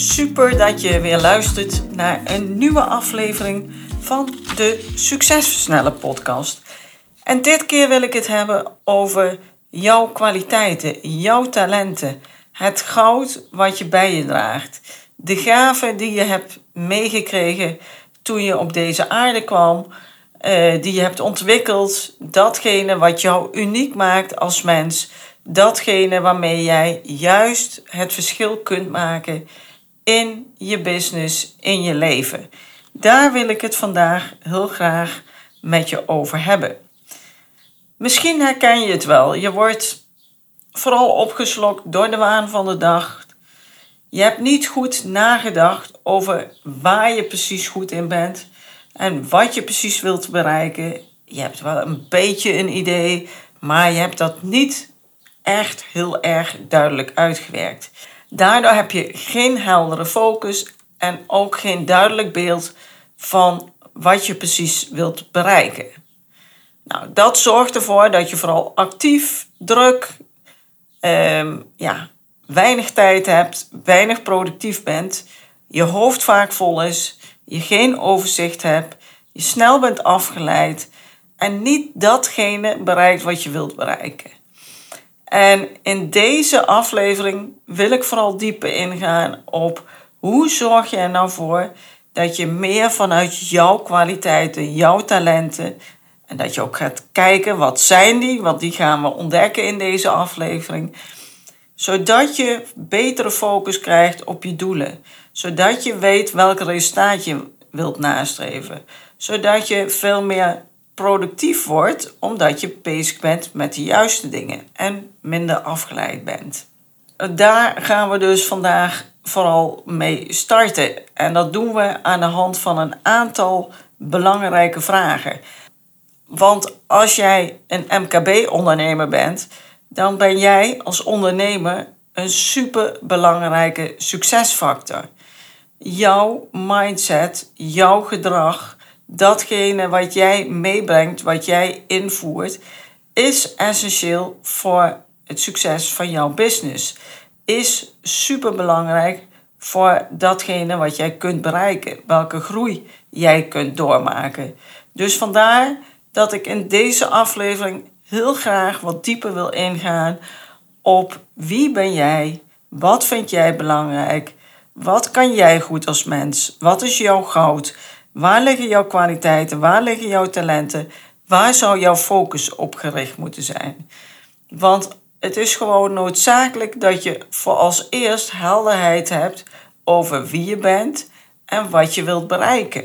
Super dat je weer luistert naar een nieuwe aflevering van de Succesversneller podcast. En dit keer wil ik het hebben over jouw kwaliteiten, jouw talenten, het goud wat je bij je draagt, de gaven die je hebt meegekregen toen je op deze aarde kwam, uh, die je hebt ontwikkeld, datgene wat jou uniek maakt als mens, datgene waarmee jij juist het verschil kunt maken in je business, in je leven. Daar wil ik het vandaag heel graag met je over hebben. Misschien herken je het wel. Je wordt vooral opgeslokt door de waan van de dag. Je hebt niet goed nagedacht over waar je precies goed in bent en wat je precies wilt bereiken. Je hebt wel een beetje een idee, maar je hebt dat niet echt heel erg duidelijk uitgewerkt. Daardoor heb je geen heldere focus en ook geen duidelijk beeld van wat je precies wilt bereiken. Nou, dat zorgt ervoor dat je vooral actief, druk, ehm, ja, weinig tijd hebt, weinig productief bent, je hoofd vaak vol is, je geen overzicht hebt, je snel bent afgeleid en niet datgene bereikt wat je wilt bereiken. En in deze aflevering wil ik vooral dieper ingaan op hoe zorg je er nou voor dat je meer vanuit jouw kwaliteiten, jouw talenten, en dat je ook gaat kijken wat zijn die, want die gaan we ontdekken in deze aflevering, zodat je betere focus krijgt op je doelen, zodat je weet welk resultaat je wilt nastreven, zodat je veel meer productief wordt omdat je bezig bent met de juiste dingen en minder afgeleid bent. Daar gaan we dus vandaag vooral mee starten. En dat doen we aan de hand van een aantal belangrijke vragen. Want als jij een MKB-ondernemer bent, dan ben jij als ondernemer een superbelangrijke succesfactor. Jouw mindset, jouw gedrag, datgene wat jij meebrengt, wat jij invoert, is essentieel voor het succes van jouw business. Is super belangrijk voor datgene wat jij kunt bereiken, welke groei jij kunt doormaken. Dus vandaar dat ik in deze aflevering heel graag wat dieper wil ingaan op wie ben jij, wat vind jij belangrijk, wat kan jij goed als mens, wat is jouw goud, Waar liggen jouw kwaliteiten? Waar liggen jouw talenten? Waar zou jouw focus op gericht moeten zijn? Want het is gewoon noodzakelijk dat je voor als eerst helderheid hebt over wie je bent en wat je wilt bereiken.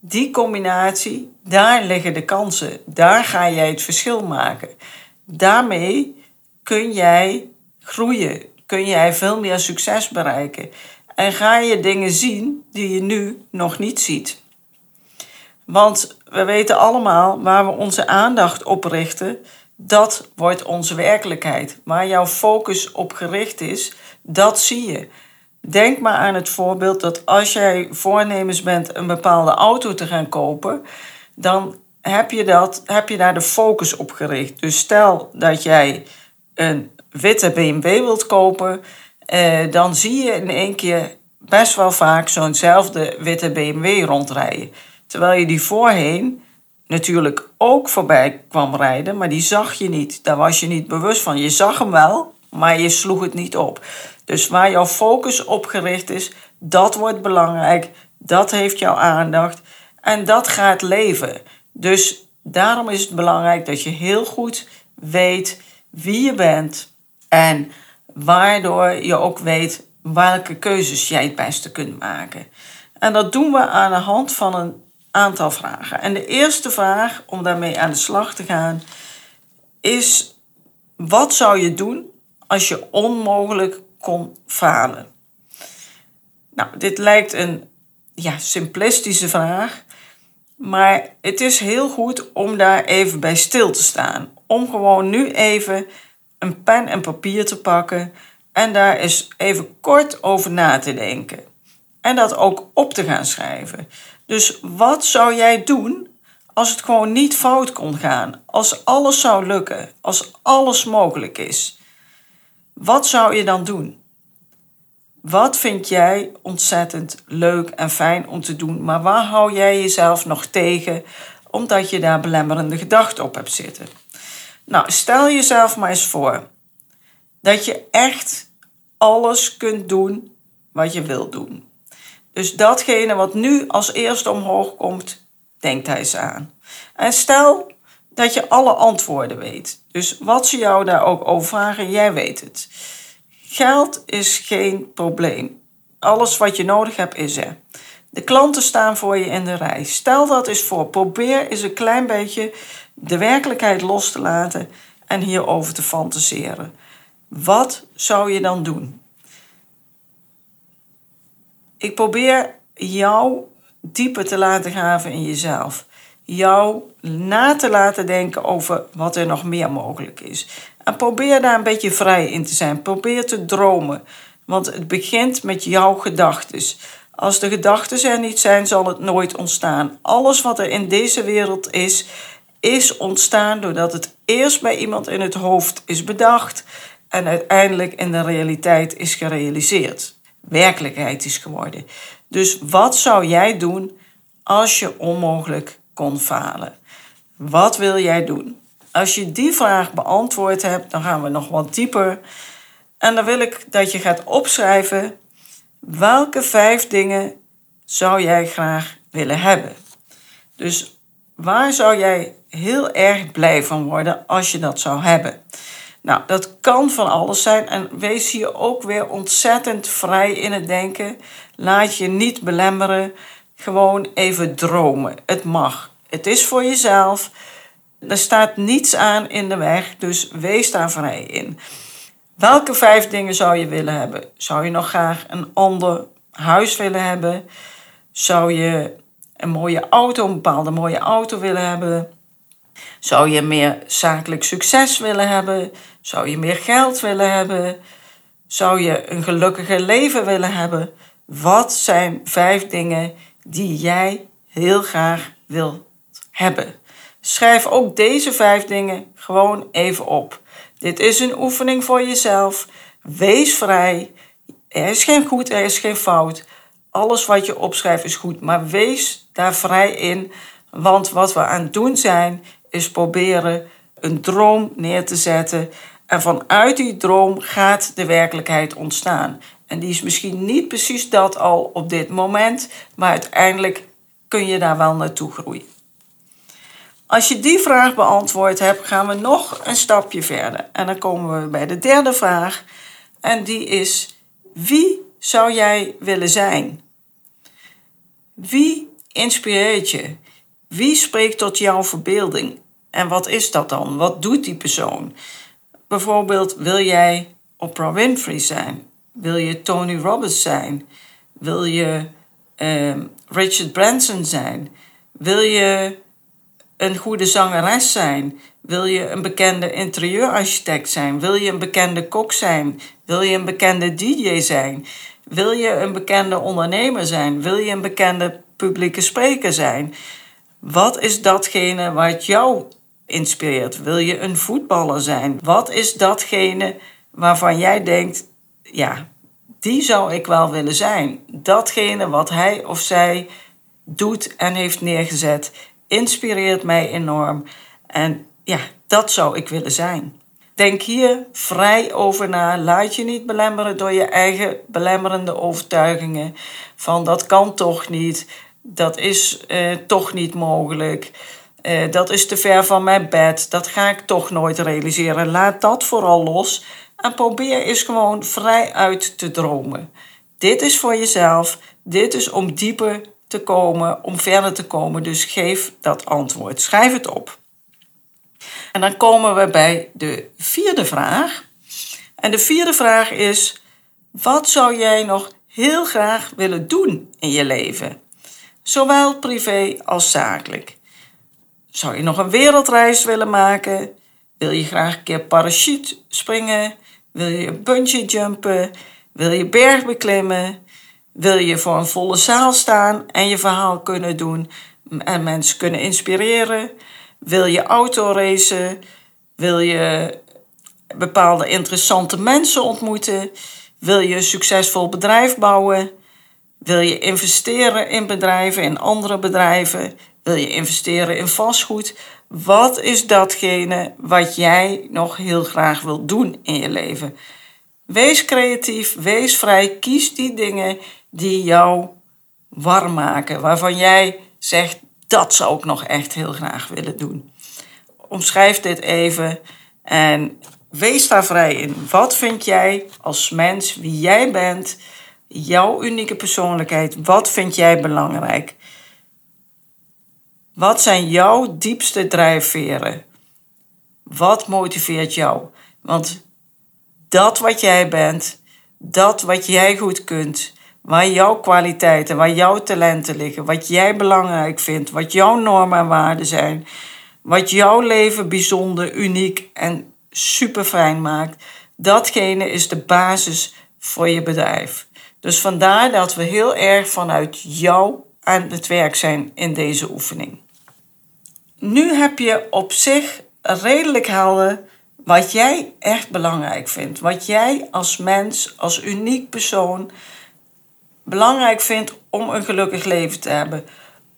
Die combinatie, daar liggen de kansen. Daar ga jij het verschil maken. Daarmee kun jij groeien, kun jij veel meer succes bereiken. En ga je dingen zien die je nu nog niet ziet. Want we weten allemaal waar we onze aandacht op richten, dat wordt onze werkelijkheid. Waar jouw focus op gericht is, dat zie je. Denk maar aan het voorbeeld dat als jij voornemens bent een bepaalde auto te gaan kopen, dan heb je, dat, heb je daar de focus op gericht. Dus stel dat jij een witte BMW wilt kopen, eh, dan zie je in één keer best wel vaak zo'nzelfde witte BMW rondrijden. Terwijl je die voorheen natuurlijk ook voorbij kwam rijden, maar die zag je niet. Daar was je niet bewust van. Je zag hem wel, maar je sloeg het niet op. Dus waar jouw focus op gericht is, dat wordt belangrijk. Dat heeft jouw aandacht en dat gaat leven. Dus daarom is het belangrijk dat je heel goed weet wie je bent en waardoor je ook weet welke keuzes jij het beste kunt maken. En dat doen we aan de hand van een aantal vragen. En de eerste vraag om daarmee aan de slag te gaan is: wat zou je doen als je onmogelijk kon falen? Nou, dit lijkt een ja, simplistische vraag, maar het is heel goed om daar even bij stil te staan. Om gewoon nu even een pen en papier te pakken en daar eens even kort over na te denken. En dat ook op te gaan schrijven. Dus wat zou jij doen als het gewoon niet fout kon gaan? Als alles zou lukken? Als alles mogelijk is? Wat zou je dan doen? Wat vind jij ontzettend leuk en fijn om te doen, maar waar hou jij jezelf nog tegen omdat je daar belemmerende gedachten op hebt zitten? Nou, stel jezelf maar eens voor dat je echt alles kunt doen wat je wilt doen. Dus datgene wat nu als eerste omhoog komt, denkt hij eens aan. En stel dat je alle antwoorden weet. Dus wat ze jou daar ook over vragen, jij weet het. Geld is geen probleem. Alles wat je nodig hebt is er. De klanten staan voor je in de rij. Stel dat eens voor. Probeer eens een klein beetje de werkelijkheid los te laten en hierover te fantaseren. Wat zou je dan doen? Ik probeer jou dieper te laten graven in jezelf. Jou na te laten denken over wat er nog meer mogelijk is. En probeer daar een beetje vrij in te zijn. Probeer te dromen. Want het begint met jouw gedachten. Als de gedachten er niet zijn, zal het nooit ontstaan. Alles wat er in deze wereld is, is ontstaan doordat het eerst bij iemand in het hoofd is bedacht en uiteindelijk in de realiteit is gerealiseerd. Werkelijkheid is geworden. Dus wat zou jij doen als je onmogelijk kon falen? Wat wil jij doen? Als je die vraag beantwoord hebt, dan gaan we nog wat dieper. En dan wil ik dat je gaat opschrijven welke vijf dingen zou jij graag willen hebben. Dus waar zou jij heel erg blij van worden als je dat zou hebben? Nou, dat kan van alles zijn en wees hier ook weer ontzettend vrij in het denken. Laat je niet belemmeren. Gewoon even dromen. Het mag. Het is voor jezelf. Er staat niets aan in de weg, dus wees daar vrij in. Welke vijf dingen zou je willen hebben? Zou je nog graag een ander huis willen hebben? Zou je een mooie auto, een bepaalde mooie auto willen hebben? Zou je meer zakelijk succes willen hebben? Zou je meer geld willen hebben? Zou je een gelukkiger leven willen hebben? Wat zijn vijf dingen die jij heel graag wilt hebben? Schrijf ook deze vijf dingen gewoon even op. Dit is een oefening voor jezelf. Wees vrij. Er is geen goed, er is geen fout. Alles wat je opschrijft is goed, maar wees daar vrij in. Want wat we aan het doen zijn, is proberen een droom neer te zetten. En vanuit die droom gaat de werkelijkheid ontstaan. En die is misschien niet precies dat al op dit moment, maar uiteindelijk kun je daar wel naartoe groeien. Als je die vraag beantwoord hebt, gaan we nog een stapje verder. En dan komen we bij de derde vraag. En die is: wie zou jij willen zijn? Wie inspireert je? Wie spreekt tot jouw verbeelding? En wat is dat dan? Wat doet die persoon? Bijvoorbeeld, wil jij Oprah Winfrey zijn? Wil je Tony Robbins zijn? Wil je uh, Richard Branson zijn? Wil je een goede zangeres zijn? Wil je een bekende interieurarchitect zijn? Wil je een bekende kok zijn? Wil je een bekende DJ zijn? Wil je een bekende ondernemer zijn? Wil je een bekende publieke spreker zijn? Wat is datgene wat jou inspireert? Wil je een voetballer zijn? Wat is datgene waarvan jij denkt: ja, die zou ik wel willen zijn? Datgene wat hij of zij doet en heeft neergezet inspireert mij enorm. En ja, dat zou ik willen zijn. Denk hier vrij over na. Laat je niet belemmeren door je eigen belemmerende overtuigingen. Van dat kan toch niet. Dat is eh, toch niet mogelijk. Eh, dat is te ver van mijn bed. Dat ga ik toch nooit realiseren. Laat dat vooral los. En probeer eens gewoon vrij uit te dromen. Dit is voor jezelf. Dit is om dieper te komen, om verder te komen. Dus geef dat antwoord. Schrijf het op. En dan komen we bij de vierde vraag. En de vierde vraag is: Wat zou jij nog heel graag willen doen in je leven? Zowel privé als zakelijk. Zou je nog een wereldreis willen maken? Wil je graag een keer parachute springen? Wil je bungee jumpen? Wil je berg beklimmen? Wil je voor een volle zaal staan en je verhaal kunnen doen en mensen kunnen inspireren? Wil je autoracen? Wil je bepaalde interessante mensen ontmoeten? Wil je een succesvol bedrijf bouwen? Wil je investeren in bedrijven, in andere bedrijven? Wil je investeren in vastgoed? Wat is datgene wat jij nog heel graag wilt doen in je leven? Wees creatief, wees vrij, kies die dingen die jou warm maken, waarvan jij zegt dat zou ik nog echt heel graag willen doen. Omschrijf dit even en wees daar vrij in. Wat vind jij als mens, wie jij bent, jouw unieke persoonlijkheid, wat vind jij belangrijk? Wat zijn jouw diepste drijfveren? Wat motiveert jou? Want dat wat jij bent, dat wat jij goed kunt, waar jouw kwaliteiten, waar jouw talenten liggen, wat jij belangrijk vindt, wat jouw normen en waarden zijn, wat jouw leven bijzonder, uniek en super fijn maakt, datgene is de basis voor je bedrijf. Dus vandaar dat we heel erg vanuit jou aan het werk zijn in deze oefening. Nu heb je op zich redelijk helder wat jij echt belangrijk vindt. Wat jij als mens, als uniek persoon belangrijk vindt om een gelukkig leven te hebben.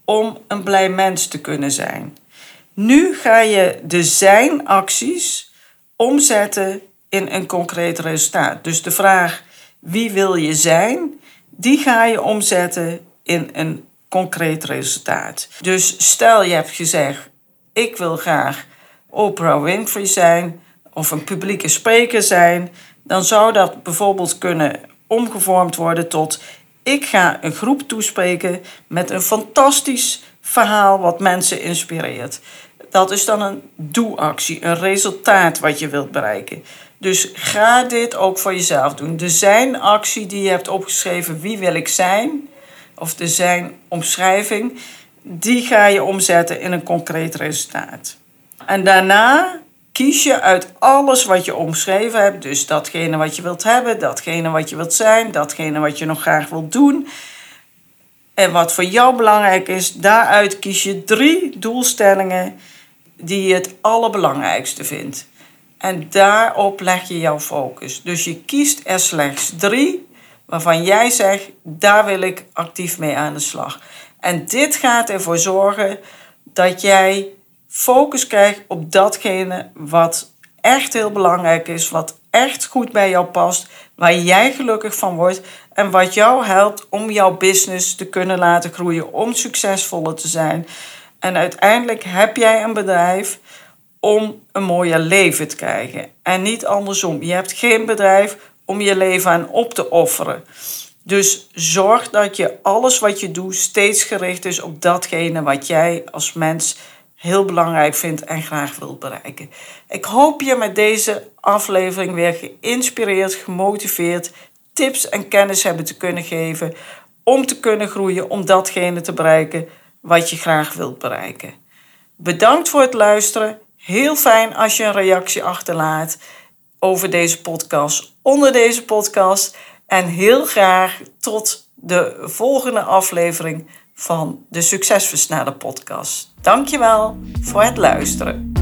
Om een blij mens te kunnen zijn. Nu ga je de zijn-acties omzetten in een concreet resultaat. Dus de vraag wie wil je zijn, die ga je omzetten in een concreet resultaat. Dus stel je hebt gezegd, ik wil graag Oprah Winfrey zijn of een publieke spreker zijn, dan zou dat bijvoorbeeld kunnen omgevormd worden tot ik ga een groep toespreken met een fantastisch verhaal wat mensen inspireert. Dat is dan een doe-actie, een resultaat wat je wilt bereiken. Dus ga dit ook voor jezelf doen. De zijn-actie die je hebt opgeschreven, wie wil ik zijn, of de zijn-omschrijving, die ga je omzetten in een concreet resultaat. En daarna kies je uit alles wat je omschreven hebt, dus datgene wat je wilt hebben, datgene wat je wilt zijn, datgene wat je nog graag wilt doen. En wat voor jou belangrijk is, daaruit kies je drie doelstellingen die je het allerbelangrijkste vindt. En daarop leg je jouw focus. Dus je kiest er slechts drie waarvan jij zegt, daar wil ik actief mee aan de slag. En dit gaat ervoor zorgen dat jij focus krijgt op datgene wat echt heel belangrijk is, wat echt goed bij jou past, waar jij gelukkig van wordt en wat jou helpt om jouw business te kunnen laten groeien, om succesvoller te zijn. En uiteindelijk heb jij een bedrijf om een mooier leven te krijgen en niet andersom. Je hebt geen bedrijf om je leven aan op te offeren. Dus zorg dat je alles wat je doet steeds gericht is op datgene wat jij als mens heel belangrijk vindt en graag wilt bereiken. Ik hoop je met deze aflevering weer geïnspireerd, gemotiveerd, tips en kennis hebben te kunnen geven om te kunnen groeien, om datgene te bereiken wat je graag wilt bereiken. Bedankt voor het luisteren. Heel fijn als je een reactie achterlaat over deze podcast, onder deze podcast. En heel graag tot de volgende aflevering van de Succesversneller podcast. Dankjewel voor het luisteren.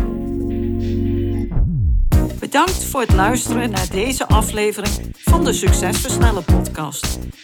Bedankt voor het luisteren naar deze aflevering van de Succesversneller podcast.